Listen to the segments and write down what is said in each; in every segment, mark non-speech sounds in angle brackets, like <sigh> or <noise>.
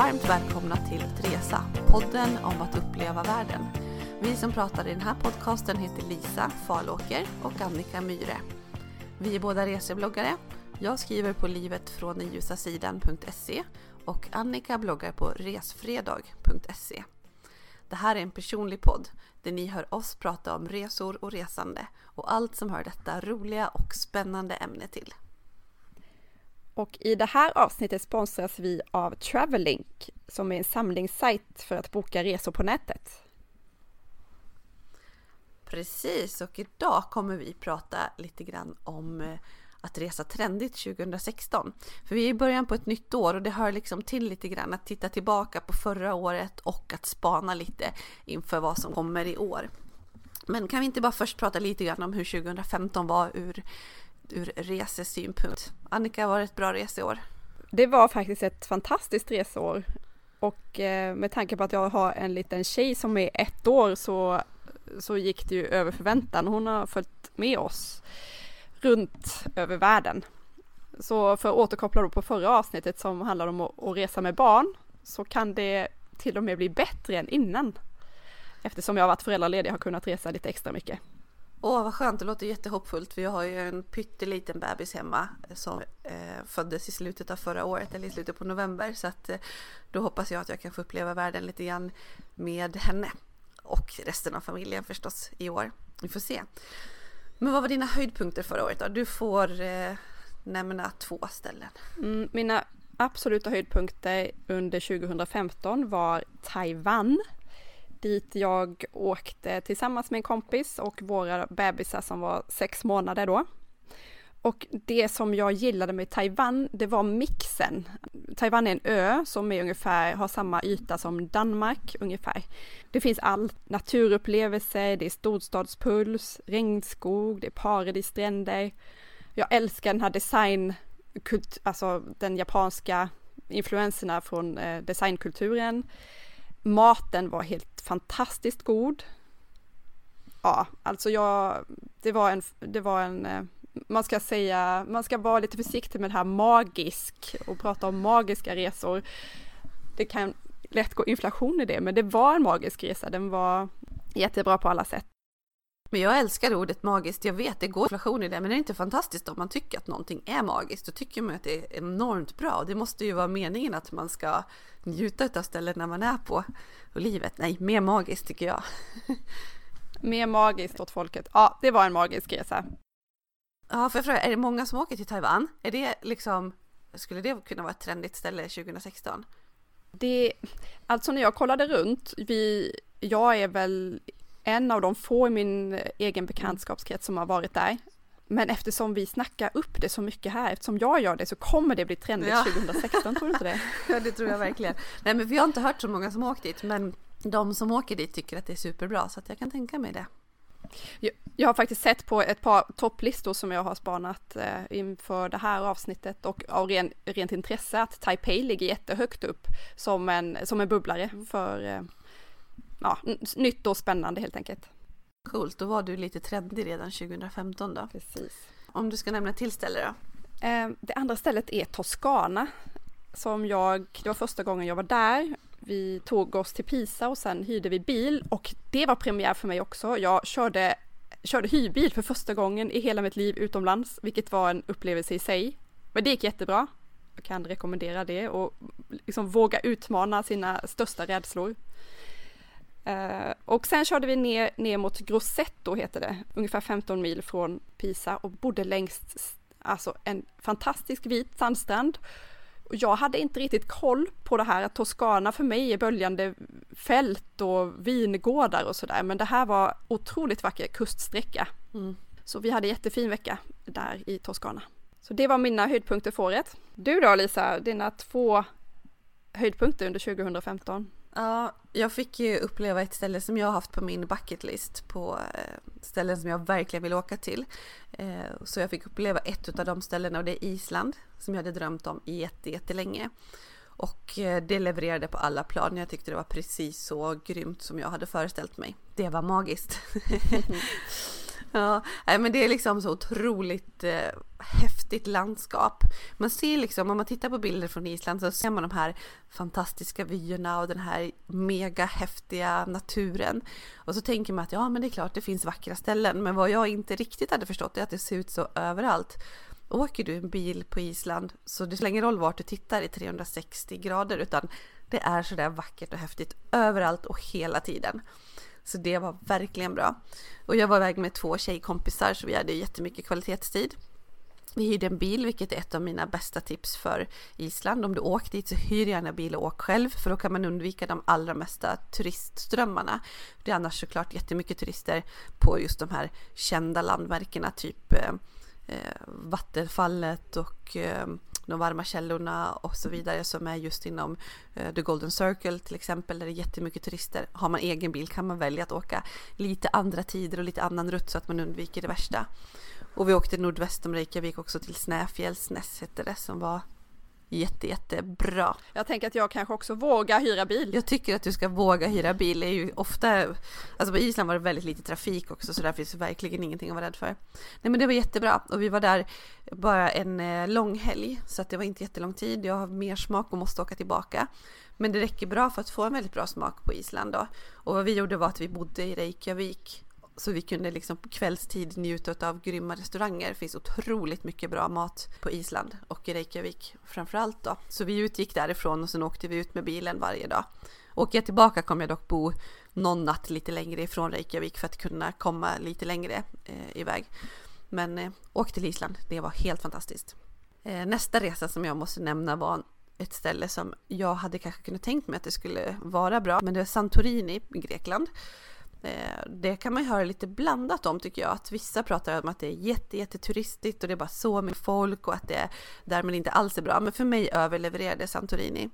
varmt välkomna till Tresa, podden om att uppleva världen. Vi som pratar i den här podcasten heter Lisa Falåker och Annika Myre. Vi är båda resebloggare. Jag skriver på livetfråndenljusasidan.se och Annika bloggar på resfredag.se. Det här är en personlig podd där ni hör oss prata om resor och resande och allt som hör detta roliga och spännande ämne till. Och i det här avsnittet sponsras vi av Travellink som är en samlingssajt för att boka resor på nätet. Precis, och idag kommer vi prata lite grann om eh, att resa trendigt 2016. För vi är i början på ett nytt år och det hör liksom till lite grann att titta tillbaka på förra året och att spana lite inför vad som kommer i år. Men kan vi inte bara först prata lite grann om hur 2015 var ur, ur resesynpunkt? Annika, var det ett bra reseår? Det var faktiskt ett fantastiskt reseår och eh, med tanke på att jag har en liten tjej som är ett år så, så gick det ju över förväntan. Hon har följt med oss runt över världen. Så för att återkoppla då på förra avsnittet som handlar om att, att resa med barn så kan det till och med bli bättre än innan. Eftersom jag har varit föräldraledig har kunnat resa lite extra mycket. Åh vad skönt, det låter jättehoppfullt för jag har ju en pytteliten bebis hemma eh, som eh, föddes i slutet av förra året eller i slutet på november så att eh, då hoppas jag att jag kan få uppleva världen lite grann med henne och resten av familjen förstås i år. Vi får se. Men vad var dina höjdpunkter förra året då? Du får eh, nämna två ställen. Mm, mina absoluta höjdpunkter under 2015 var Taiwan dit jag åkte tillsammans med en kompis och våra bebisar som var sex månader då. Och det som jag gillade med Taiwan, det var mixen. Taiwan är en ö som är ungefär, har samma yta som Danmark ungefär. Det finns allt, naturupplevelser, det är storstadspuls, regnskog, det är paradisstränder. Jag älskar den här design, alltså den japanska influenserna från eh, designkulturen. Maten var helt fantastiskt god. Ja, alltså jag, det var en, det var en, eh, man ska säga, man ska vara lite försiktig med det här magisk och prata om magiska resor. Det kan lätt gå inflation i det, men det var en magisk resa. Den var jättebra på alla sätt. Men jag älskar ordet magiskt. Jag vet, det går inflation i det, men det är inte fantastiskt om man tycker att någonting är magiskt. Då tycker man att det är enormt bra. Det måste ju vara meningen att man ska njuta av stället när man är på och livet. Nej, mer magiskt tycker jag. <laughs> mer magiskt åt folket. Ja, det var en magisk resa. Ja, för jag fråga, är det många som åker till Taiwan? Är det liksom, skulle det kunna vara ett trendigt ställe 2016? Det, alltså när jag kollade runt, vi, jag är väl en av de få i min egen bekantskapskrets som har varit där. Men eftersom vi snackar upp det så mycket här, eftersom jag gör det så kommer det bli trendigt ja. 2016, tror du inte det? <laughs> Ja, det tror jag verkligen. Nej, men vi har inte hört så många som åkt dit, men de som åker dit tycker att det är superbra, så att jag kan tänka mig det. Jag, jag har faktiskt sett på ett par topplistor som jag har spanat eh, inför det här avsnittet och av ren, rent intresse att Taipei ligger jättehögt upp som en, som en bubblare mm. för eh, ja, nytt och spännande helt enkelt. Coolt, då var du lite trendig redan 2015 då. Precis. Om du ska nämna till ställe då? Eh, det andra stället är Toscana. Som jag, det var första gången jag var där. Vi tog oss till Pisa och sen hyrde vi bil och det var premiär för mig också. Jag körde, körde hyrbil för första gången i hela mitt liv utomlands, vilket var en upplevelse i sig. Men det gick jättebra. Jag kan rekommendera det och liksom våga utmana sina största rädslor. Uh, och sen körde vi ner, ner mot Grosseto heter det, ungefär 15 mil från Pisa och bodde längst, alltså en fantastisk vit sandstrand. Och jag hade inte riktigt koll på det här att Toscana för mig är böljande fält och vingårdar och sådär, men det här var otroligt vacker kuststräcka. Mm. Så vi hade jättefin vecka där i Toscana. Så det var mina höjdpunkter för året. Du då Lisa, dina två höjdpunkter under 2015? Ja, jag fick ju uppleva ett ställe som jag har haft på min bucketlist på eh, ställen som jag verkligen vill åka till. Eh, så jag fick uppleva ett av de ställena och det är Island som jag hade drömt om jättelänge. Och eh, det levererade på alla plan. Jag tyckte det var precis så grymt som jag hade föreställt mig. Det var magiskt. <laughs> <laughs> Ja, men det är liksom så otroligt eh, häftigt landskap. Man ser liksom, om man tittar på bilder från Island så ser man de här fantastiska vyerna och den här mega häftiga naturen. Och så tänker man att ja, men det är klart det finns vackra ställen. Men vad jag inte riktigt hade förstått är att det ser ut så överallt. Åker du en bil på Island så det spelar ingen roll vart du tittar i 360 grader utan det är sådär vackert och häftigt överallt och hela tiden. Så det var verkligen bra. Och jag var iväg med två tjejkompisar så vi hade jättemycket kvalitetstid. Vi hyrde en bil, vilket är ett av mina bästa tips för Island. Om du åker dit så hyr gärna bil och åk själv, för då kan man undvika de allra mesta turistströmmarna. Det är annars såklart jättemycket turister på just de här kända landmärkena, typ eh, eh Vattenfallet och eh, de varma källorna och så vidare som är just inom eh, The Golden Circle till exempel där det är jättemycket turister. Har man egen bil kan man välja att åka lite andra tider och lite annan rutt så att man undviker det värsta. Och vi åkte nordväst om Reykjavik också till Snäfjällsnäs hette det som var jätte, jättebra. Jag tänker att jag kanske också vågar hyra bil. Jag tycker att du ska våga hyra bil. Det är ju ofta, alltså på Island var det väldigt lite trafik också så där finns verkligen ingenting att vara rädd för. Nej men det var jättebra och vi var där bara en eh, lång helg så att det var inte jättelång tid. Jag har mer smak och måste åka tillbaka. Men det räcker bra för att få en väldigt bra smak på Island då. Och vad vi gjorde var att vi bodde i Reykjavik så vi kunde liksom på kvällstid njuta av grymma restauranger. Det finns otroligt mycket bra mat på Island och i Reykjavik framförallt då. Så vi utgick därifrån och sen åkte vi ut med bilen varje dag. Åker jag tillbaka kommer jag dock bo någon natt lite längre ifrån Reykjavik för att kunna komma lite längre eh, iväg. Men eh, åk till Island, det var helt fantastiskt. Eh, nästa resa som jag måste nämna var ett ställe som jag hade kanske kunnat tänkt mig att det skulle vara bra, men det är Santorini i Grekland. Eh, det kan man ju höra lite blandat om tycker jag. Att vissa pratar om att det är jätte, jätteturistigt och det är bara så mycket folk och att det därmed inte alls är bra. Men för mig överlevererade Santorini.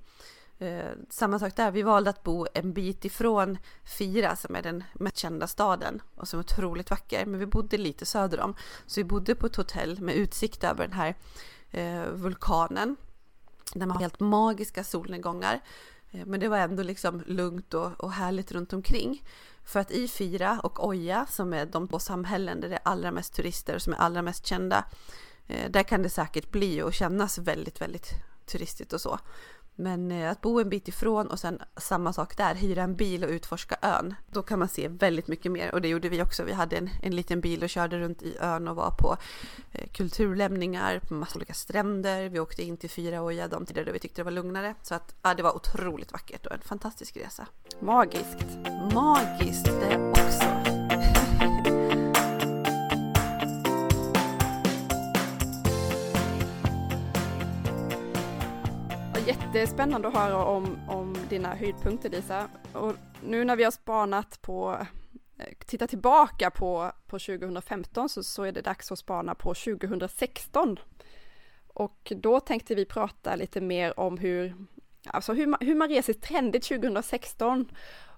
Eh, samma sak där, vi valde att bo en bit ifrån Fira som är den mest kända staden och som är otroligt vacker. Men vi bodde lite söder om. Så vi bodde på ett hotell med utsikt över den här eh, vulkanen. Där man har helt magiska solnedgångar. Eh, men det var ändå liksom lugnt och, och härligt runt omkring. För att i Fira och Oja, som är de två samhällen där det är allra mest turister och som är allra mest kända, eh, där kan det säkert bli och kännas väldigt, väldigt turistigt och så. Men eh, att bo en bit ifrån och sen samma sak där, hyra en bil och utforska ön. Då kan man se väldigt mycket mer och det gjorde vi också. Vi hade en, en liten bil och körde runt i ön och var på eh, kulturlämningar, på massa olika stränder. Vi åkte in till Fyra Oja de tider då vi tyckte det var lugnare. Så att ja, det var otroligt vackert och en fantastisk resa. Magiskt. Magiskt det också. Jättespännande att höra om, om dina höjdpunkter Lisa. Och nu när vi har spanat på, tittat titta tillbaka på, på 2015 så, så är det dags att spana på 2016. Och då tänkte vi prata lite mer om hur, alltså hur, man, hur man reser trendigt 2016.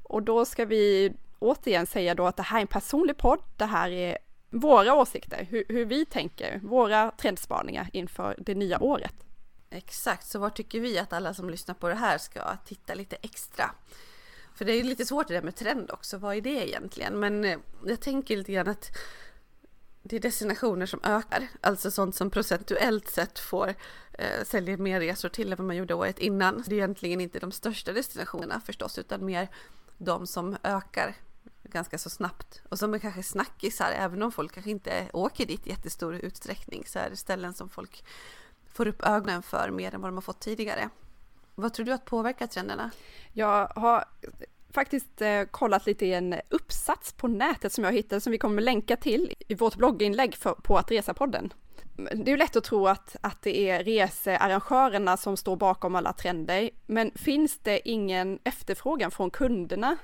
Och då ska vi återigen säga då att det här är en personlig podd. Det här är våra åsikter, hur, hur vi tänker, våra trendspaningar inför det nya året. Exakt, så var tycker vi att alla som lyssnar på det här ska titta lite extra? För det är lite svårt det där med trend också, vad är det egentligen? Men eh, jag tänker lite grann att det är destinationer som ökar, alltså sånt som procentuellt sett får eh, sälja mer resor till än vad man gjorde året innan. Det är egentligen inte de största destinationerna förstås, utan mer de som ökar ganska så snabbt och som är kanske snackisar, även om folk kanske inte åker dit i jättestor utsträckning så är det ställen som folk får upp ögonen för mer än vad de har fått tidigare. Vad tror du att påverkar trenderna? Jag har faktiskt eh, kollat lite i en uppsats på nätet som jag hittade som vi kommer länka till i vårt blogginlägg för, på att resa-podden. Det är ju lätt att tro att, att det är researrangörerna som står bakom alla trender, men finns det ingen efterfrågan från kunderna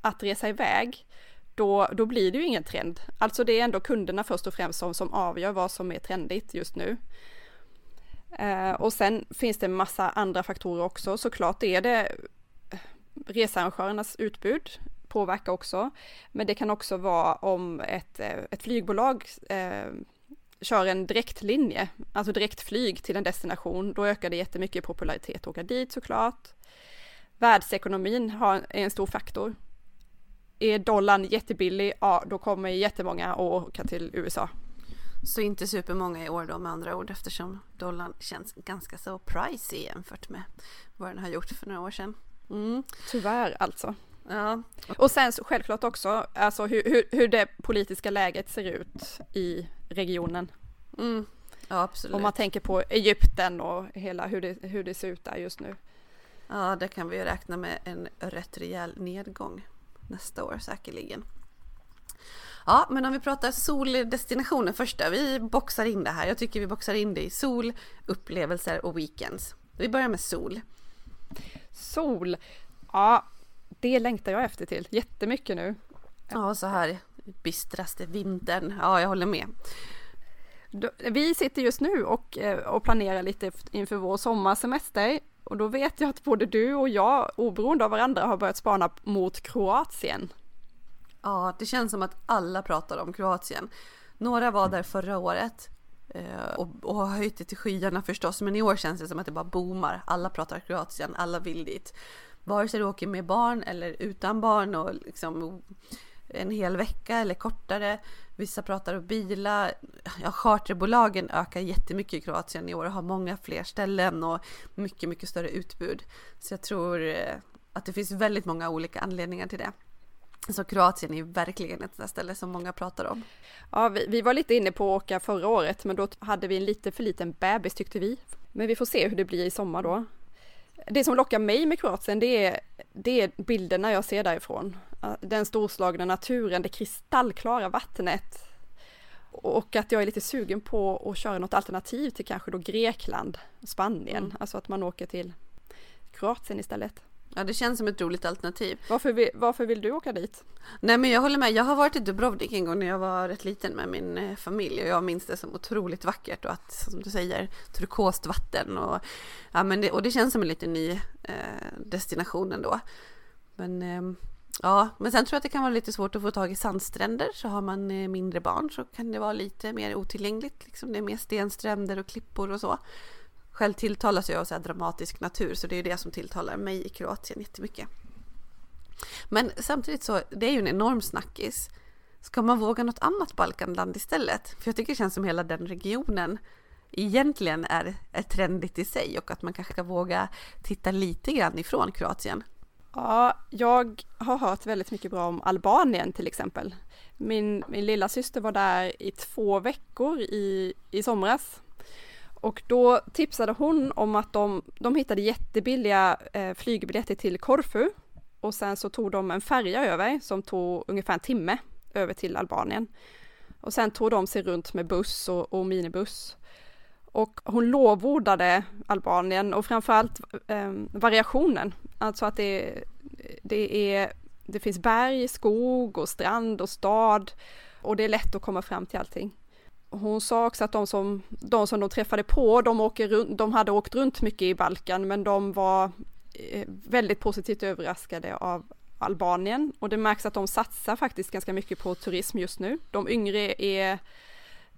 att resa iväg, då, då blir det ju ingen trend. Alltså det är ändå kunderna först och främst som, som avgör vad som är trendigt just nu. Eh, och sen finns det massa andra faktorer också. Såklart är det eh, researrangörernas utbud påverkar också. Men det kan också vara om ett, eh, ett flygbolag eh, kör en direktlinje, alltså direktflyg till en destination, då ökar det jättemycket i popularitet att åka dit såklart. Världsekonomin har, är en stor faktor. är dollarn jättebillig, ja då kommer jättemånga att åka till USA. Så inte supermånga i år då med andra ord eftersom dollarn känns ganska så pricey jämfört med vad den har gjort för några år sedan. Mm. Tyvärr alltså. Ja. Och sen självklart också alltså hur, hur, hur det politiska läget ser ut i regionen. Mm. Ja, absolut. Om man tänker på Egypten och hela hur det, hur det ser ut där just nu. Ja, det kan vi ju räkna med en rätt rejäl nedgång nästa år säkerligen. Ja, men om vi pratar soldestinationer först då. Vi boxar in det här. Jag tycker vi boxar in det i sol, upplevelser och weekends. Vi börjar med sol. Sol, ja, det längtar jag efter till jättemycket nu. Ja, så här bistraste vintern. Ja, jag håller med. Vi sitter just nu och, eh, och planerar lite inför vår sommarsemester och då vet jag att både du och jag, oberoende av varandra, har börjat spana mot Kroatien. Ja, det känns som att alla pratar om Kroatien. Några var där förra året eh, och, och har höjt det till skyarna förstås, men i år känns det som att det bara boomar. Alla pratar Kroatien, alla vill dit. Vare sig du åker med barn eller utan barn och liksom en hel vecka eller kortare. Vissa pratar om bilar. Ja, charterbolagen ökar jättemycket i Kroatien i år och har många fler ställen och mycket, mycket större utbud. Så jag tror eh, att det finns väldigt många olika anledningar till det. Så Kroatien är verkligen ett ställe som många pratar om. Ja, vi, vi, var lite inne på att åka förra året, men då hade vi en lite för liten bebis tyckte vi. Men vi får se hur det blir i sommar då. Det som lockar mig med Kroatien, det är, det är bilderna jag ser därifrån. Den storslagna naturen, det kristallklara vattnet. Och att jag är lite sugen på att köra något alternativ till kanske då Grekland, Spanien, mm. alltså att man åker till Kroatien istället. Ja, det känns som ett roligt alternativ. Varför vill, varför vill du åka dit? Nej, men jag håller med. Jag har varit i Dubrovnik en gång när jag var rätt liten med min eh, familj och jag minns det som otroligt vackert och att, som du säger, turkost vatten och, ja, men det, och det känns som en lite ny eh, destination ändå. Men eh, ja, men sen tror jag att det kan vara lite svårt att få tag i sandstränder. Så har man eh, mindre barn så kan det vara lite mer otillgängligt. Liksom. Det är mer stenstränder och klippor och så. Själv tilltalas jag av så här dramatisk natur så det är det som tilltalar mig i Kroatien jättemycket. Men samtidigt så, det är ju en enorm snackis. Ska man våga något annat Balkanland istället? För jag tycker det känns som hela den regionen egentligen är, är trendigt i sig och att man kanske ska våga titta lite grann ifrån Kroatien. Ja, jag har hört väldigt mycket bra om Albanien till exempel. Min, min lilla syster var där i två veckor i, i somras och då tipsade hon om att de, de hittade jättebilliga eh, flygbiljetter till Korfu och sen så tog de en färja över som tog ungefär en timme över till Albanien. Och sen tog de sig runt med buss och, och minibuss. Och hon lovordade Albanien och framförallt eh, variationen, alltså att det, det, är, det finns berg, skog och strand och stad och det är lätt att komma fram till allting hon sa också att de som, de som de träffade på, de, åker, de hade åkt runt mycket i Balkan, men de var eh, väldigt positivt överraskade av Albanien och det märks att de satsar faktiskt ganska mycket på turism just nu. De yngre är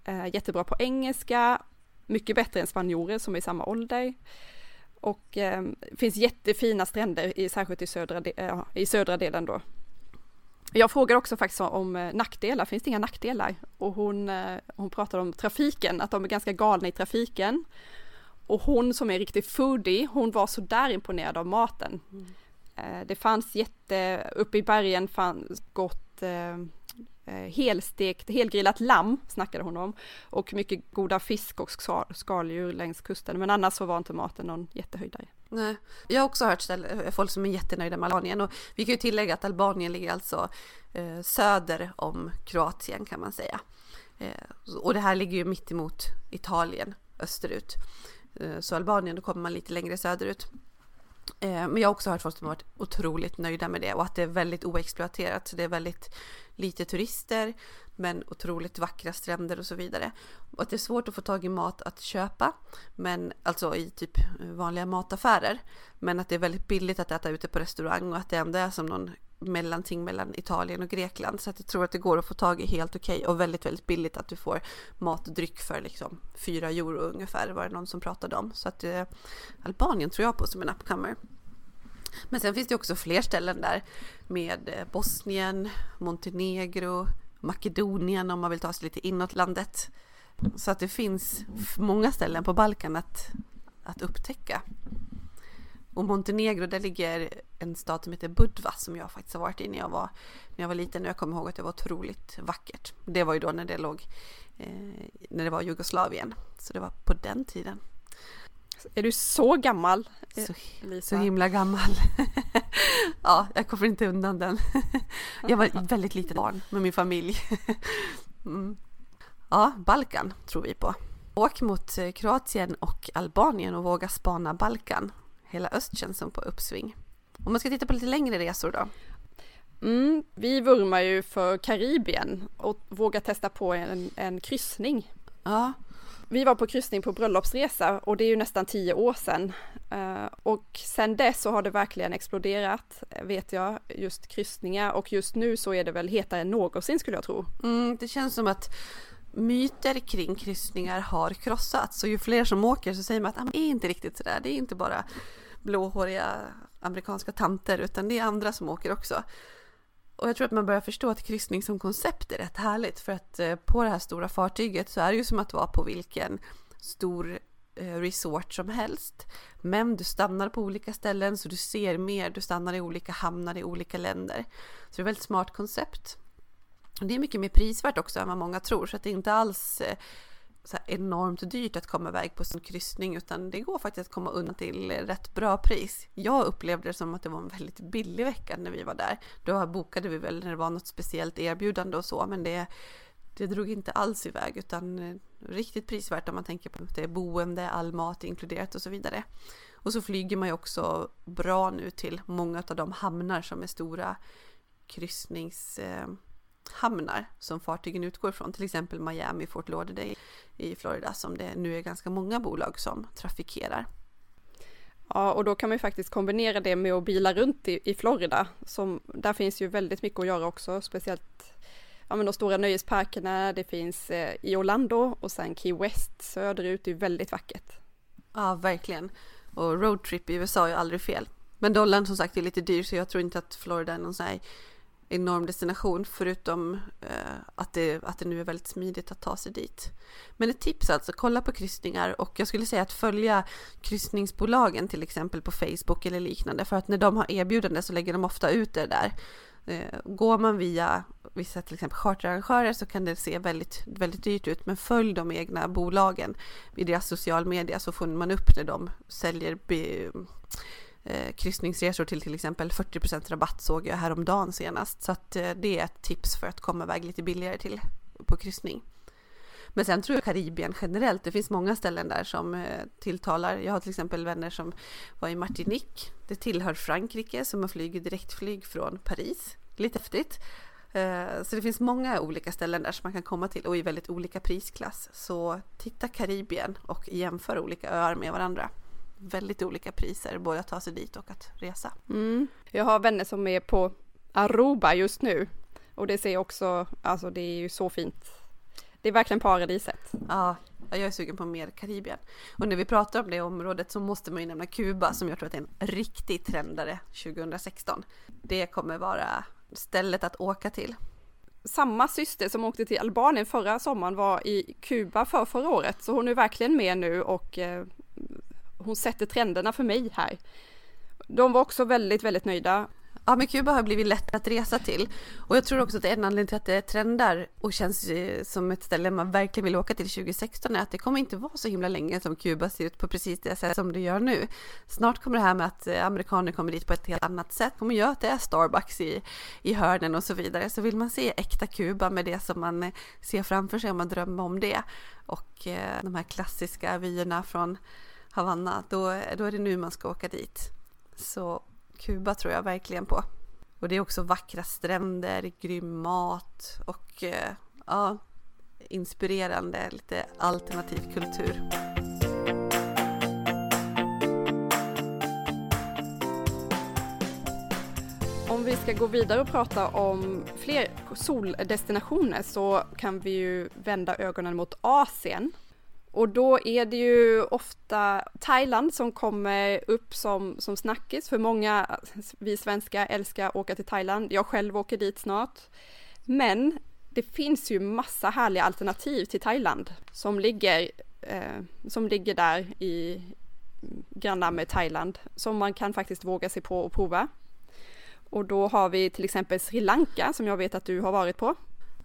eh, jättebra på engelska, mycket bättre än spanjorer som är i samma ålder. Och eh, finns jättefina stränder, i, särskilt i södra, äh, i södra delen då. Jag frågar också faktiskt om eh, nackdelar, finns det inga nackdelar? Och hon, eh, hon pratar om trafiken, att de är ganska galna i trafiken. Och hon som är riktigt foodie, hon var så där imponerad av maten. Mm. Eh, det fanns jätte, uppe i bergen fanns gott helstekt, helgrillat lamm snackade hon om. Och mycket goda fisk och skaldjur längs kusten. Men annars så var inte maten någon jättehöjdare. Nej. Jag har också hört folk som är jättenöjda med Albanien och vi kan ju tillägga att Albanien ligger alltså eh, söder om Kroatien kan man säga. Eh, och det här ligger ju mitt emot Italien österut. Eh, så Albanien, då kommer man lite längre söderut. Eh, men jag har också hört folk som har varit otroligt nöjda med det och att det är väldigt oexploaterat. Så det är väldigt lite turister men otroligt vackra stränder och så vidare. Och att det är svårt att få tag i mat att köpa, men alltså i typ vanliga mataffärer. Men att det är väldigt billigt att äta ute på restaurang och att det ändå är som någon mellanting mellan Italien och Grekland. Så att jag tror att det går att få tag i helt okej okay och väldigt, väldigt billigt att du får mat och dryck för liksom 4 euro ungefär var det någon som pratade om. Så att eh, Albanien tror jag på som en upcomer. Men sen finns det också fler ställen där med eh, Bosnien, Montenegro, Makedonien om man vill ta sig lite inåt landet. Så att det finns många ställen på Balkan att, att upptäcka. Och Montenegro, där ligger en stad som heter Budva som jag faktiskt har varit i när jag var, när jag var liten och jag kommer ihåg att det var otroligt vackert. Det var ju då när det låg, eh, när det var Jugoslavien. Så det var på den tiden. Är du så gammal? Så, så himla gammal. <laughs> ja, jag kommer inte undan den. <laughs> jag var väldigt litet barn med min familj. <laughs> mm. Ja, Balkan tror vi på. Åk mot eh, Kroatien och Albanien och våga spana Balkan. Hela öst känns som på uppsving. Om man ska titta på lite längre resor då? Mm, vi vurmar ju för Karibien och vågar testa på en, en kryssning. Ja, vi var på kryssning på bröllopsresa och det är ju nästan tio år sedan. Eh, och sen dess så har det verkligen exploderat, vet jag, just kryssningar och just nu så är det väl hetare än någonsin skulle jag tro. Mm, det känns som att myter kring kryssningar har krossats och ju fler som åker så säger man att ah, det är inte riktigt sådär, det är inte bara blåhåriga amerikanska tanter utan det är andra som åker också. Och jag tror att man börjar förstå att kryssning som koncept är rätt härligt för att eh, på det här stora fartyget så är det ju som att vara på vilken stor eh, resort som helst. Men du stannar på olika ställen så du ser mer, du stannar i olika hamnar i olika länder. Så det är ett väldigt smart koncept. Det är mycket mer prisvärt också än vad många tror så att det är inte alls eh, enormt dyrt att komma iväg på sin kryssning utan det går faktiskt att komma undan till rätt bra pris. Jag upplevde det som att det var en väldigt billig vecka när vi var där. Då bokade vi väl när det var något speciellt erbjudande och så men det, det drog inte alls iväg utan eh, riktigt prisvärt om man tänker på att det är boende, all mat inkluderat och så vidare. Och så flyger man ju också bra nu till många av de hamnar som är stora kryssnings eh, hamnar som fartygen utgår från, till exempel Miami, Fort Lauderdale i Florida som det nu är ganska många bolag som trafikerar. Ja, och då kan man ju faktiskt kombinera det med att bila runt i, i Florida. Som, där finns ju väldigt mycket att göra också, speciellt ja, men de stora nöjesparkerna. Det finns eh, i Orlando och sen Key West söderut, det är väldigt vackert. Ja, verkligen. Och roadtrip i USA är ju aldrig fel. Men dollarn som sagt är lite dyr så jag tror inte att Florida är någon sån här enorm destination förutom eh, att, det, att det nu är väldigt smidigt att ta sig dit. Men ett tips alltså, kolla på kryssningar och jag skulle säga att följa kryssningsbolagen till exempel på Facebook eller liknande för att när de har erbjudande så lägger de ofta ut det där. Eh, går man via vissa till exempel charterarrangörer så kan det se väldigt, väldigt dyrt ut men följ de egna bolagen i deras social media så får man upp när de säljer eh, kryssningsresor till till exempel 40% rabatt såg jag häromdagen senast. Så att eh, det är ett tips för att komma iväg lite billigare till på kryssning. Men sen tror jag Karibien generellt, det finns många ställen där som eh, tilltalar. Jag har till exempel vänner som var i Martinique. Det tillhör Frankrike som har flyger direktflyg från Paris. Lite häftigt. Eh, så det finns många olika ställen där som man kan komma till och i väldigt olika prisklass. Så titta Karibien och jämför olika öar med varandra väldigt olika priser, både att ta sig dit och att resa. Mm. Jag har vänner som är på Aruba just nu och det ser också, alltså det är ju så fint. Det är verkligen paradiset. Ja, jag är sugen på mer Karibien. Och när vi pratar om det området så måste man ju nämna Kuba som jag tror att är en riktig trendare 2016. Det kommer vara stället att åka till. Samma syster som åkte till Albanien förra sommaren var i Kuba för förra året, så hon är verkligen med nu och eh, hon sätter trenderna för mig här. De var också väldigt, väldigt nöjda. Ja, men Kuba har blivit lätt att resa till och jag tror också att det är en anledning till att det trendar och känns eh, som ett ställe man verkligen vill åka till 2016 är att det kommer inte vara så himla länge som Kuba ser ut på precis det sätt som det gör nu. Snart kommer det här med att eh, amerikaner kommer dit på ett helt annat sätt, kommer göra att det är Starbucks i, i hörnen och så vidare. Så vill man se äkta Kuba med det som man eh, ser framför sig om man drömmer om det och eh, de här klassiska vyerna från Havanna, då, då är det nu man ska åka dit. Så Kuba tror jag verkligen på. Och det är också vackra stränder, grym mat och eh, ja, inspirerande, lite alternativ kultur. Om vi ska gå vidare och prata om fler soldestinationer så kan vi ju vända ögonen mot Asien och då är det ju ofta Thailand som kommer upp som, som snackis för många, vi svenskar älskar att åka till Thailand. Jag själv åker dit snart. Men det finns ju massa härliga alternativ till Thailand som ligger, eh, som ligger där i grannar med Thailand som man kan faktiskt våga sig på och prova. Och då har vi till exempel Sri Lanka som jag vet att du har varit på.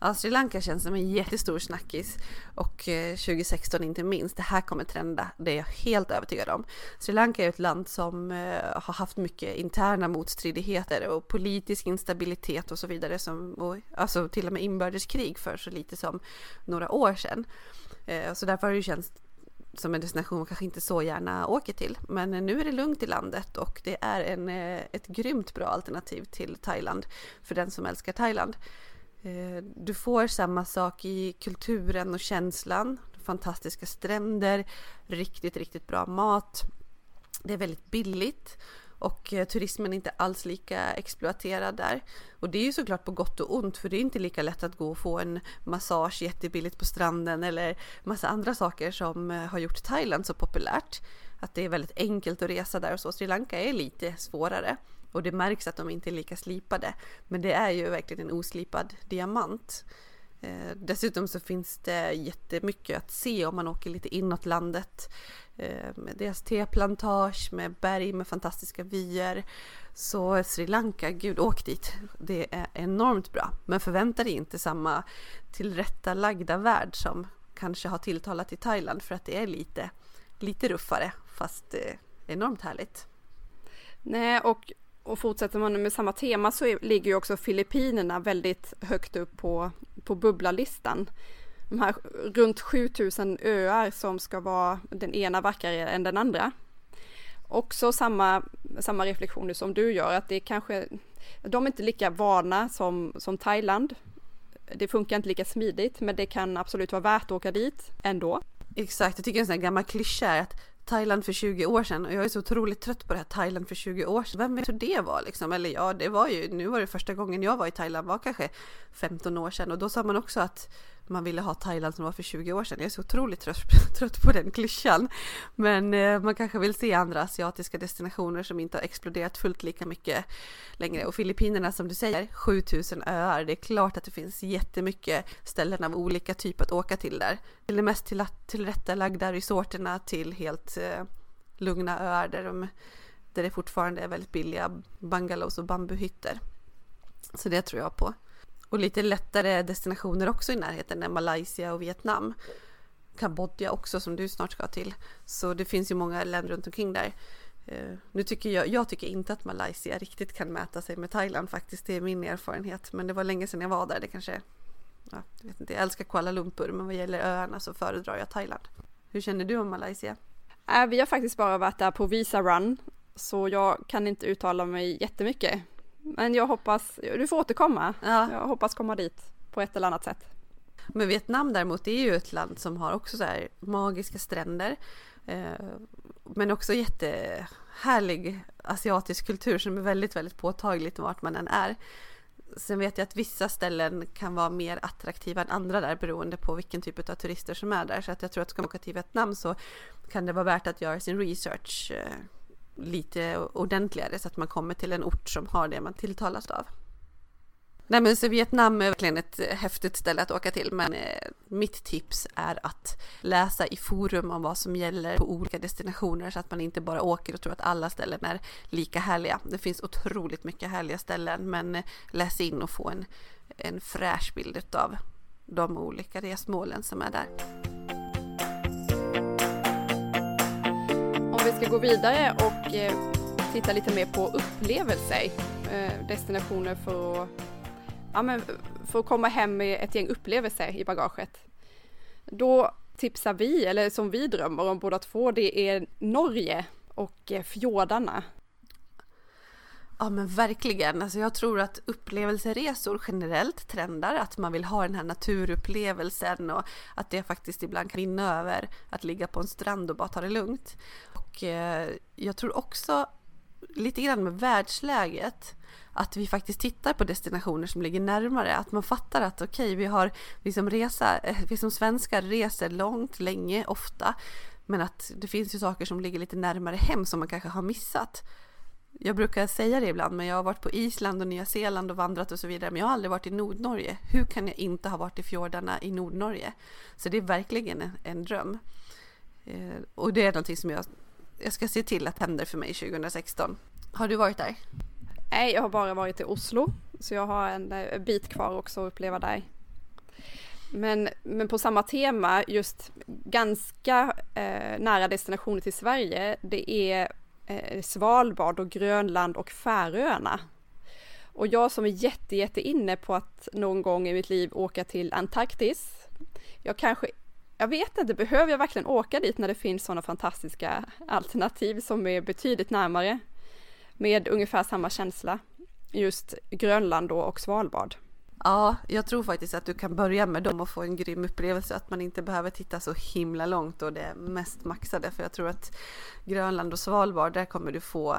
Ja, Sri Lanka känns som en jättestor snackis och eh, 2016 inte minst. Det här kommer trenda, det är jag helt övertygad om. Sri Lanka är ett land som eh, har haft mycket interna motstridigheter och politisk instabilitet och så vidare, som, och, alltså till och med inbördeskrig för så lite som några år sedan. Eh, så därför har det känts som en destination man kanske inte så gärna åker till. Men nu är det lugnt i landet och det är en, ett grymt bra alternativ till Thailand för den som älskar Thailand. Eh, du får samma sak i kulturen och känslan. Fantastiska stränder, riktigt, riktigt bra mat. Det är väldigt billigt och eh, turismen är inte alls lika exploaterad där. Och det är ju såklart på gott och ont för det är inte lika lätt att gå och få en massage jättebilligt på stranden eller massa andra saker som eh, har gjort Thailand så populärt. Att det är väldigt enkelt att resa där och så. Sri Lanka är lite svårare. Och det märks att de inte är lika slipade. Men det är ju verkligen en oslipad diamant. Eh, dessutom så finns det jättemycket att se om man åker lite inåt landet. Eh, med deras teplantage, med berg med fantastiska vyer. Så Sri Lanka, gud åk dit. Det är enormt bra. Men förvänta dig inte samma tillrättalagda värld som kanske har tilltalat i Thailand för att det är lite, lite ruffare fast eh, enormt härligt. Nej, och och fortsätter man med samma tema så är, ligger ju också Filippinerna väldigt högt upp på, på bubblalistan. De här runt 7000 öar som ska vara den ena vackrare än den andra. Också samma, samma reflektioner som du gör, att det är kanske, de är inte lika vana som, som Thailand. Det funkar inte lika smidigt, men det kan absolut vara värt att åka dit ändå. Exakt, jag tycker en sån här gammal klyscha är att Thailand för 20 år sedan och jag är så otroligt trött på det här Thailand för 20 år sedan. Vem vet hur det var liksom? Eller ja, det var ju, nu var det första gången jag var i Thailand var kanske 15 år sedan och då sa man också att man ville ha Thailand som var för 20 år sedan. Jag är så otroligt trött, <laughs> trött på den klyschan. Men eh, man kanske vill se andra asiatiska destinationer som inte har exploderat fullt lika mycket längre. Och Filippinerna som du säger, 7000 öar. Det är klart att det finns jättemycket ställen av olika typ att åka till där. Till det mest till, tillrättalagda resorterna till helt eh, lugna öar där, de, där det fortfarande är väldigt billiga bungalows och bambuhytter. Så det tror jag på. Och lite lättare destinationer också i närheten är Malaysia och Vietnam. Kambodja också som du snart ska till. Så det finns ju många länder runt omkring där. Eh, nu tycker jag, jag tycker inte att Malaysia riktigt kan mäta sig med Thailand faktiskt. Det är min erfarenhet. Men det var länge sedan jag var där. Det kanske, ja, jag vet inte, jag älskar Kuala Lumpur men vad gäller öarna så föredrar jag Thailand. Hur känner du om Malaysia? Äh, vi har faktiskt bara varit där på Visa Run. Så jag kan inte uttala mig jättemycket. Men jag hoppas, du får återkomma. Ja. Jag hoppas komma dit på ett eller annat sätt. Men Vietnam däremot är ju ett land som har också så magiska stränder. Eh, men också jättehärlig asiatisk kultur som är väldigt, väldigt påtagligt vart man än är. Sen vet jag att vissa ställen kan vara mer attraktiva än andra där beroende på vilken typ av turister som är där. Så att jag tror att ska man åka till Vietnam så kan det vara värt att göra sin research eh, lite ordentligare så att man kommer till en ort som har det man tilltalas av. Nej men så Vietnam är verkligen ett eh, häftigt ställe att åka till men eh, mitt tips är att läsa i forum om vad som gäller på olika destinationer så att man inte bara åker och tror att alla ställen är lika härliga. Det finns otroligt mycket härliga ställen men eh, läs in och få en, en fräsch bild av de olika resmålen som är där. Ska gå vidare och eh, titta lite mer på upplevelser, eh, destinationer för att, ja, men för att komma hem med ett gäng upplevelser i bagaget. Då tipsar vi, eller som vi drömmer om båda två, det är Norge och eh, fjordarna. Ja men verkligen. Alltså jag tror att upplevelseresor generellt trendar, att man vill ha den här naturupplevelsen och att det faktiskt ibland kan vinna över att ligga på en strand och bara ta det lugnt. Och eh, jag tror också lite grann med världsläget att vi faktiskt tittar på destinationer som ligger närmare, att man fattar att okej, okay, vi har vi som resa, eh, vi som svenskar reser långt, länge, ofta, men att det finns ju saker som ligger lite närmare hem som man kanske har missat. Jag brukar säga det ibland, men jag har varit på Island och Nya Zeeland och vandrat och så vidare, men jag har aldrig varit i Nordnorge. Hur kan jag inte ha varit i fjordarna i Nordnorge? Så det är verkligen en, en dröm. Eh, och det är någonting som jag, jag ska se till att händer för mig 2016. Har du varit där? Nej, jag har bara varit i Oslo, så jag har en en bit kvar också att uppleva där. Men, men på samma tema, just ganska eh, nära destinationer till Sverige, det är eh, Svalbard och Grönland och Färöarna. Och jag som är jätte, jätte inne på att någon gång i mitt liv åka till Antarktis. Jag kanske, jag vet inte, behöver jag verkligen åka dit när det finns sådana fantastiska alternativ som är betydligt närmare? Med ungefär samma känsla. Just Grönland då och Svalbard. Ja, jag tror faktiskt att du kan börja med dem och få en grym upplevelse. Att man inte behöver titta så himla långt och det mest maxade. För jag tror att Grönland och Svalbard, där kommer du få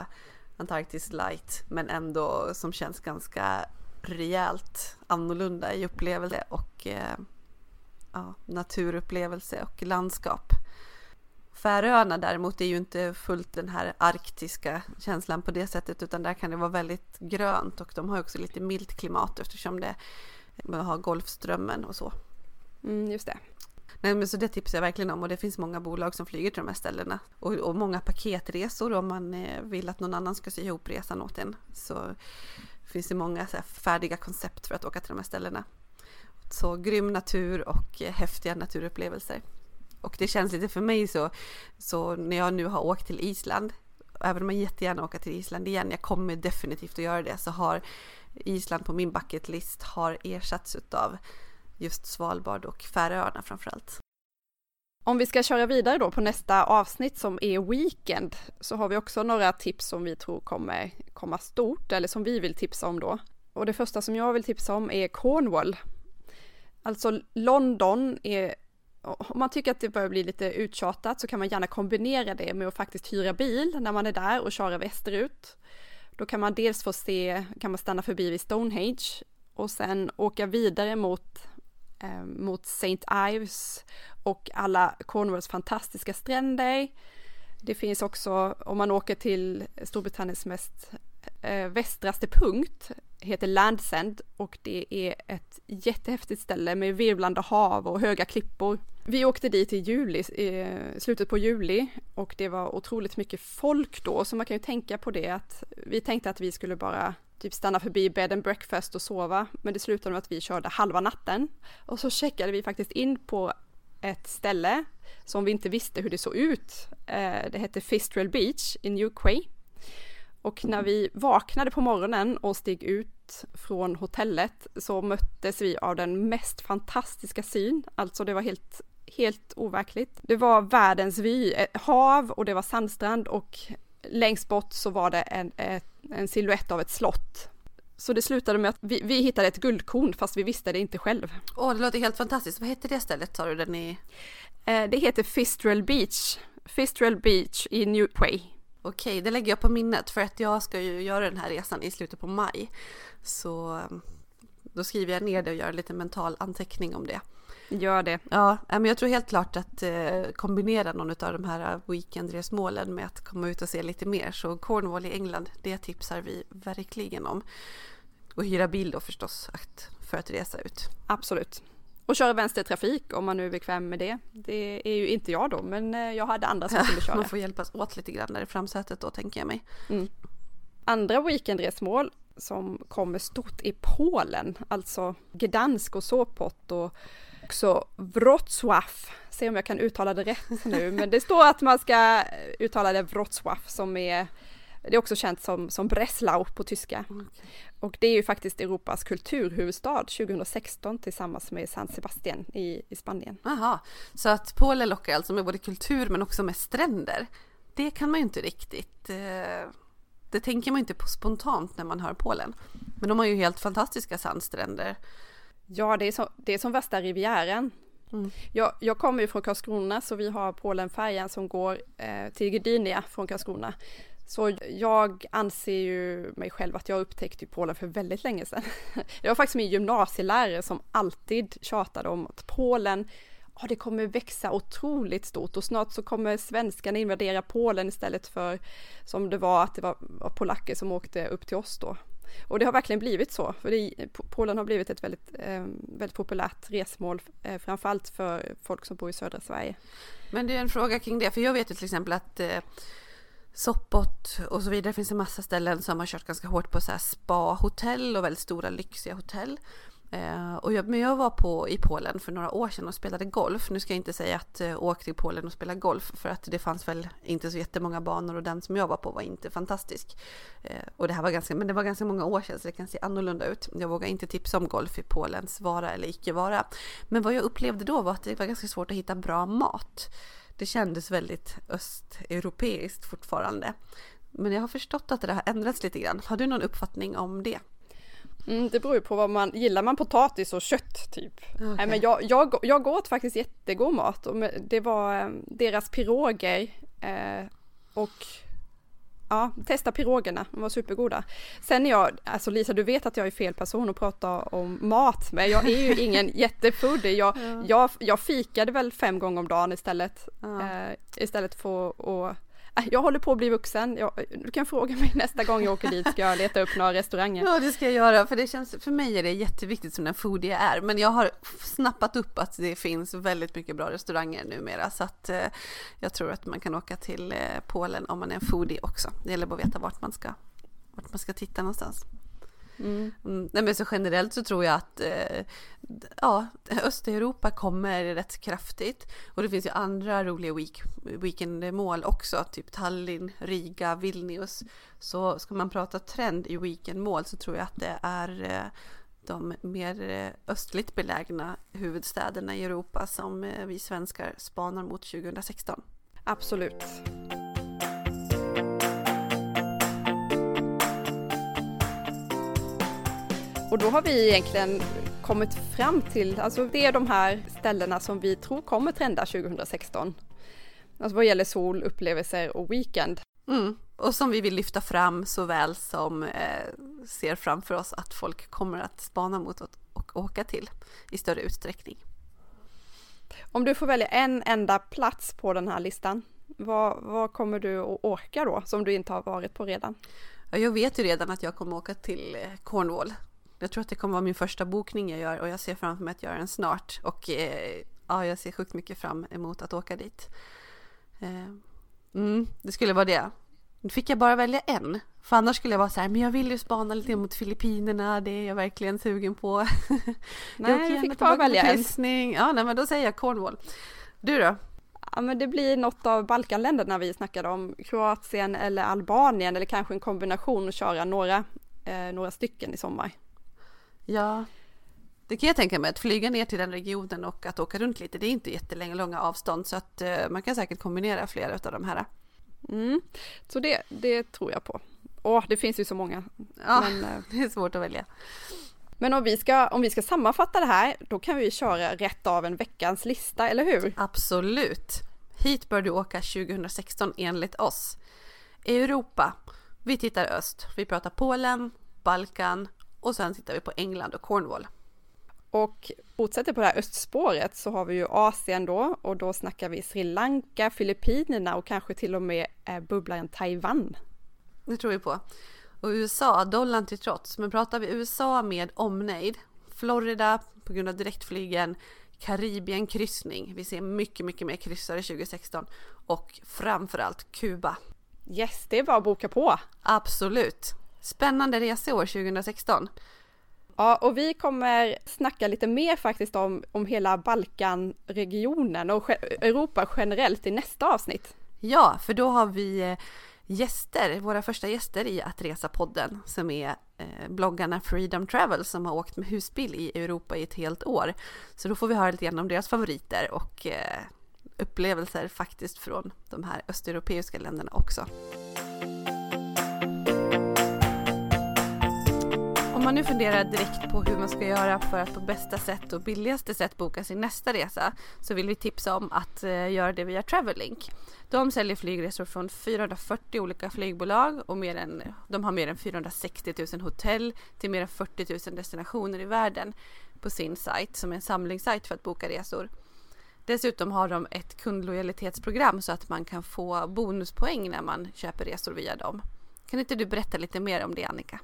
Antarktis light. Men ändå som känns ganska rejält annorlunda i upplevelse och eh, ja, naturupplevelse och landskap. Färöarna däremot är ju inte fullt den här arktiska känslan på det sättet utan där kan det vara väldigt grönt och de har också lite milt klimat eftersom det har Golfströmmen och så. Mm, just det. Nej, men så det tipsar jag verkligen om och det finns många bolag som flyger till de här ställena och, och många paketresor om man eh, vill att någon annan ska sy ihop resan åt en så finns det många färdiga koncept för att åka till de här ställena. Så grym natur och eh, häftiga naturupplevelser. Och det känns lite för mig så, så när jag nu har åkt till Island, även om jag jättegärna åker till Island igen, jag kommer definitivt att göra det, så har Island på min bucket list har ersatts av just Svalbard och Färöarna framförallt. Om vi ska köra vidare då på nästa avsnitt som är Weekend så har vi också några tips som vi tror kommer komma stort eller som vi vill tipsa om då. Och det första som jag vill tipsa om är Cornwall. Alltså London är om man tycker att det börjar bli lite uttjatat så kan man gärna kombinera det med att faktiskt hyra bil när man är där och köra västerut. Då kan man dels få se, kan man stanna förbi vid Stonehenge och sen åka vidare mot, eh, mot St. Ives och alla Cornwalls fantastiska stränder. Det finns också, om man åker till Storbritanniens mest eh, västraste punkt, heter Landsend och det är ett jättehäftigt ställe med virvlande hav och höga klippor. Vi åkte dit i juli, i slutet på juli och det var otroligt mycket folk då, så man kan ju tänka på det att vi tänkte att vi skulle bara typ stanna förbi bed and breakfast och sova, men det slutade med att vi körde halva natten och så checkade vi faktiskt in på ett ställe som vi inte visste hur det såg ut. Eh, det hette Fistrel Beach i Newquay och när vi vaknade på morgonen och steg ut från hotellet så möttes vi av den mest fantastiska syn. Alltså det var helt, helt overkligt. Det var världens vy, ett hav och det var sandstrand och längst bort så var det en, en siluett av ett slott. Så det slutade med att vi, vi, hittade ett guldkorn fast vi visste det inte själv. Åh, oh, det låter helt fantastiskt. Vad heter det stället sa du? Den i... Eh, det heter Fistrel Beach. Fistrel Beach i Newquay. Okej, det lägger jag på minnet för att jag ska ju göra den här resan i slutet på maj. Så då skriver jag ner det och gör en liten mental anteckning om det. Gör det. Ja, men jag tror helt klart att eh, kombinera någon av de här weekendresmålen med att komma ut och se lite mer. Så Cornwall i England, det tipsar vi verkligen om. Och hyra bil då förstås för att resa ut. Absolut. Och köra vänstertrafik om man nu är bekväm med det. Det är ju inte jag då, men eh, jag hade andra som skulle köra. Man får hjälpas åt lite grann där i framsätet då tänker jag mig. Mm. Andra weekendresmål som kommer stort i Polen, alltså Gdansk och Sopot och också Wrocław. Se om jag kan uttala det rätt <laughs> nu, men det står att man ska uttala det Wrocław som är det är också känt som, som Breslau på tyska. Och det är ju faktiskt Europas kulturhuvudstad 2016 tillsammans med San Sebastian i, i Spanien. Jaha, så att Polen lockar alltså med både kultur men också med stränder. Det kan man ju inte riktigt, eh, det tänker man inte på spontant när man hör Polen. Men de har ju helt fantastiska sandstränder. Ja, det är, så, det är som värsta rivieren. Mm. Jag, jag kommer ju från Karlskrona så vi har Polenfärjan som går eh, till Gdynia från Karlskrona. Så jag anser ju mig själv att jag upptäckte Polen för väldigt länge sedan. <laughs> Det var faktiskt min gymnasielärare som alltid tjatade om att Polen ja, det kommer växa otroligt stort och snart så kommer svenskarna invadera Polen istället för som det var att det var, var polacker som åkte upp till oss då. Och det har verkligen blivit så, för det, Polen har blivit ett väldigt, eh, väldigt populärt resmål, eh, framförallt för folk som bor i södra Sverige. Men det är en fråga kring det, för jag vet ju till exempel att eh, Soppot och så vidare, det finns en massa ställen som har kört ganska hårt på så här spa-hotell och väldigt stora lyxiga hotell. Eh, och jag, men jag var på, i Polen för några år sedan och spelade golf. Nu ska jag inte säga att eh, åkte till Polen och spelade golf för att det fanns väl inte så jättemånga banor och den som jag var på var inte fantastisk. Eh, och det här var ganska, men det var ganska många år sedan så det kan se annorlunda ut. Jag vågar inte tipsa om golf i Polens vara eller icke vara. Men vad jag upplevde då var att det var ganska svårt att hitta bra mat. Det kändes väldigt östeuropeiskt fortfarande. Men jag har förstått att det har ändrats lite grann. Har du någon uppfattning om det? Mm, det beror ju på vad man, gillar man potatis och kött typ? Okay. Nej, men jag, jag, jag åt faktiskt jättegod mat och det var eh, deras piroger eh, och ja, testa pirogerna, de var supergoda. Sen är jag, alltså Lisa du vet att jag är fel person att prata om mat, men jag är ju <laughs> ingen jättefoodie. Jag, ja. jag, jag fikade väl fem gånger om dagen istället, ja. eh, istället för att Äh, jag håller på att bli vuxen. Jag, du kan fråga mig <laughs> nästa gång jag åker dit, ska jag leta upp några restauranger? Ja, det ska jag göra, för det känns, för mig är det jätteviktigt som den foodie jag är, men jag har snappat upp att det finns väldigt mycket bra restauranger numera, så att eh, jag tror att man kan åka till eh, Polen om man är en foodie också. Det gäller bara att veta vart man ska, vart man ska titta någonstans. Mm. Mm, nej men så generellt så tror jag att eh, ja, Östeuropa kommer rätt kraftigt. Och det finns ju andra roliga week, weekendmål också, typ Tallinn, Riga, Vilnius. Så ska man prata trend i weekendmål så tror jag att det är eh, de mer eh, östligt belägna huvudstäderna i Europa som eh, vi svenskar spanar mot 2016. Absolut. Och då har vi egentligen kommit fram till, alltså det är de här ställena som vi tror kommer trenda 2016. Alltså vad gäller sol, upplevelser och weekend. Mm. Och som vi vill lyfta fram såväl som eh, ser framför oss att folk kommer att spana mot och, åka till i större utsträckning. Om du får välja en enda plats på den här listan, vad, vad kommer du att åka då som du inte har varit på redan? Ja, jag vet ju redan att jag kommer åka till eh, Cornwall jag tror att det kommer vara min första bokning jag gör och jag ser framför mig att göra den snart. Och eh, ja, jag ser sjukt mycket fram emot att åka dit. Eh, mm, det skulle vara det. Nu fick jag bara välja en. För annars skulle jag vara så här, men jag vill ju spana lite mot Filippinerna, det är jag verkligen sugen på. <laughs> nej, jag fick bara välja en. Ja, nej, men då säger jag Cornwall. Du då? Ja, men det blir något av Balkanländerna vi snackade om, Kroatien eller Albanien eller kanske en kombination och köra några, eh, några stycken i sommar. Ja, det kan jag tänka mig, att flyga ner till den regionen och att åka runt lite, det är inte jättelånga långa avstånd så att uh, man kan säkert kombinera flera av de här. Mm. Så det, det tror jag på. Åh, det finns ju så många. Ja, men, uh, <laughs> det är svårt att välja. Men om vi, ska, om vi ska sammanfatta det här, då kan vi köra rätt av en veckans lista, eller hur? Absolut. Hit bör du åka 2016 enligt oss. Europa. Vi tittar öst. Vi pratar Polen, Balkan och sen tittar vi på England och Cornwall. Och fortsätter på det här östspåret så har vi ju Asien då och då snackar vi Sri Lanka, Filippinerna och kanske till och med eh, bubblaren Taiwan. Det tror vi på. Och USA, dollarn till trots, men pratar vi USA med omnejd, Florida på grund av direktflygen, Karibien kryssning, vi ser mycket, mycket mer kryssare 2016 och framförallt Kuba. Yes, det är bara att boka på. Absolut. Spännande reseår 2016. Ja, och vi kommer snacka lite mer faktiskt om, om hela Balkanregionen och Europa generellt i nästa avsnitt. Ja, för då har vi eh, gäster, våra första gäster i Att Resa-podden som är eh, bloggarna Freedom Travel som har åkt med husbil i Europa i ett helt år. Så då får vi höra lite grann om deras favoriter och eh, upplevelser faktiskt från de här östeuropeiska länderna också. Om man nu funderar direkt på hur man ska göra för att på bästa sätt och billigaste sätt boka sin nästa resa så vill vi tipsa om att eh, göra det via Travellink. De säljer flygresor från 440 olika flygbolag och mer än, de har mer än 460 000 hotell till mer än 40 000 destinationer i världen på sin sajt som är en samlingssajt för att boka resor. Dessutom har de ett kundlojalitetsprogram så att man kan få bonuspoäng när man köper resor via dem. Kan inte du berätta lite mer om det Annika?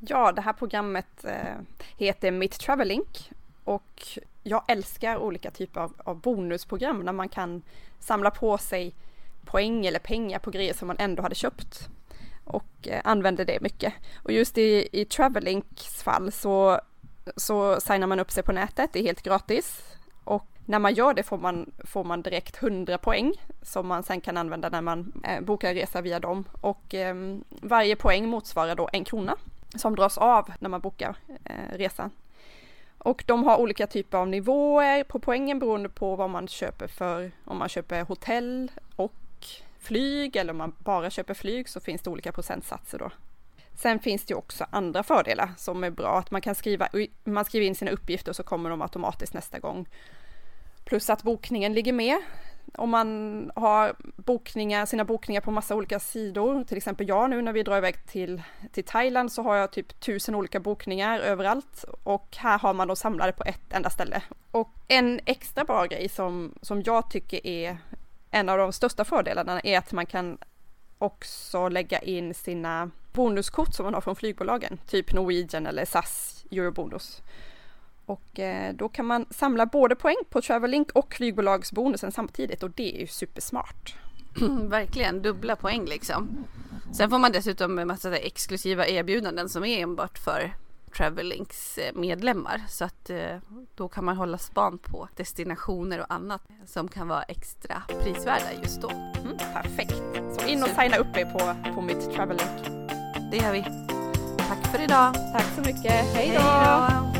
Ja, det här programmet eh, heter Mitt Travelink och jag älskar olika typer av, av bonusprogram när man kan samla på sig poäng eller pengar på grejer som man ändå hade köpt och eh, använder det mycket. Och just i, i Travelinks fall så, så signar man upp sig på nätet, det är helt gratis och när man gör det får man, får man direkt 100 poäng som man sen kan använda när man eh, bokar resa via dem och eh, varje poäng motsvarar då en krona som dras av när man bokar eh, resan. Och de har olika typer av nivåer på poängen beroende på vad man köper för, om man köper hotell och flyg eller om man bara köper flyg så finns det olika procentsatser då. Sen finns det också andra fördelar som är bra, att man kan skriva, man skriver in sina uppgifter och så kommer de automatiskt nästa gång. Plus att bokningen ligger med. Om man har bokningar, sina bokningar på massa olika sidor, till exempel jag nu när vi drar iväg till, till Thailand så har jag typ tusen olika bokningar överallt och här har man dem samlade på ett enda ställe. Och en extra bra grej som, som jag tycker är en av de största fördelarna är att man kan också lägga in sina bonuskort som man har från flygbolagen, typ Norwegian eller SAS Eurobonus. Och eh, då kan man samla både poäng på Travellink och flygbolagsbonusen samtidigt och det är ju supersmart. <clears throat> Verkligen, dubbla poäng liksom. Sen får man dessutom en massa exklusiva erbjudanden som är enbart för Travelinks eh, medlemmar så att eh, då kan man hålla span på destinationer och annat som kan vara extra prisvärda just då. Mm, perfekt! Så in och signa upp er på, på mitt Travelink. Det gör vi. Tack för idag. Tack så mycket. Hej då!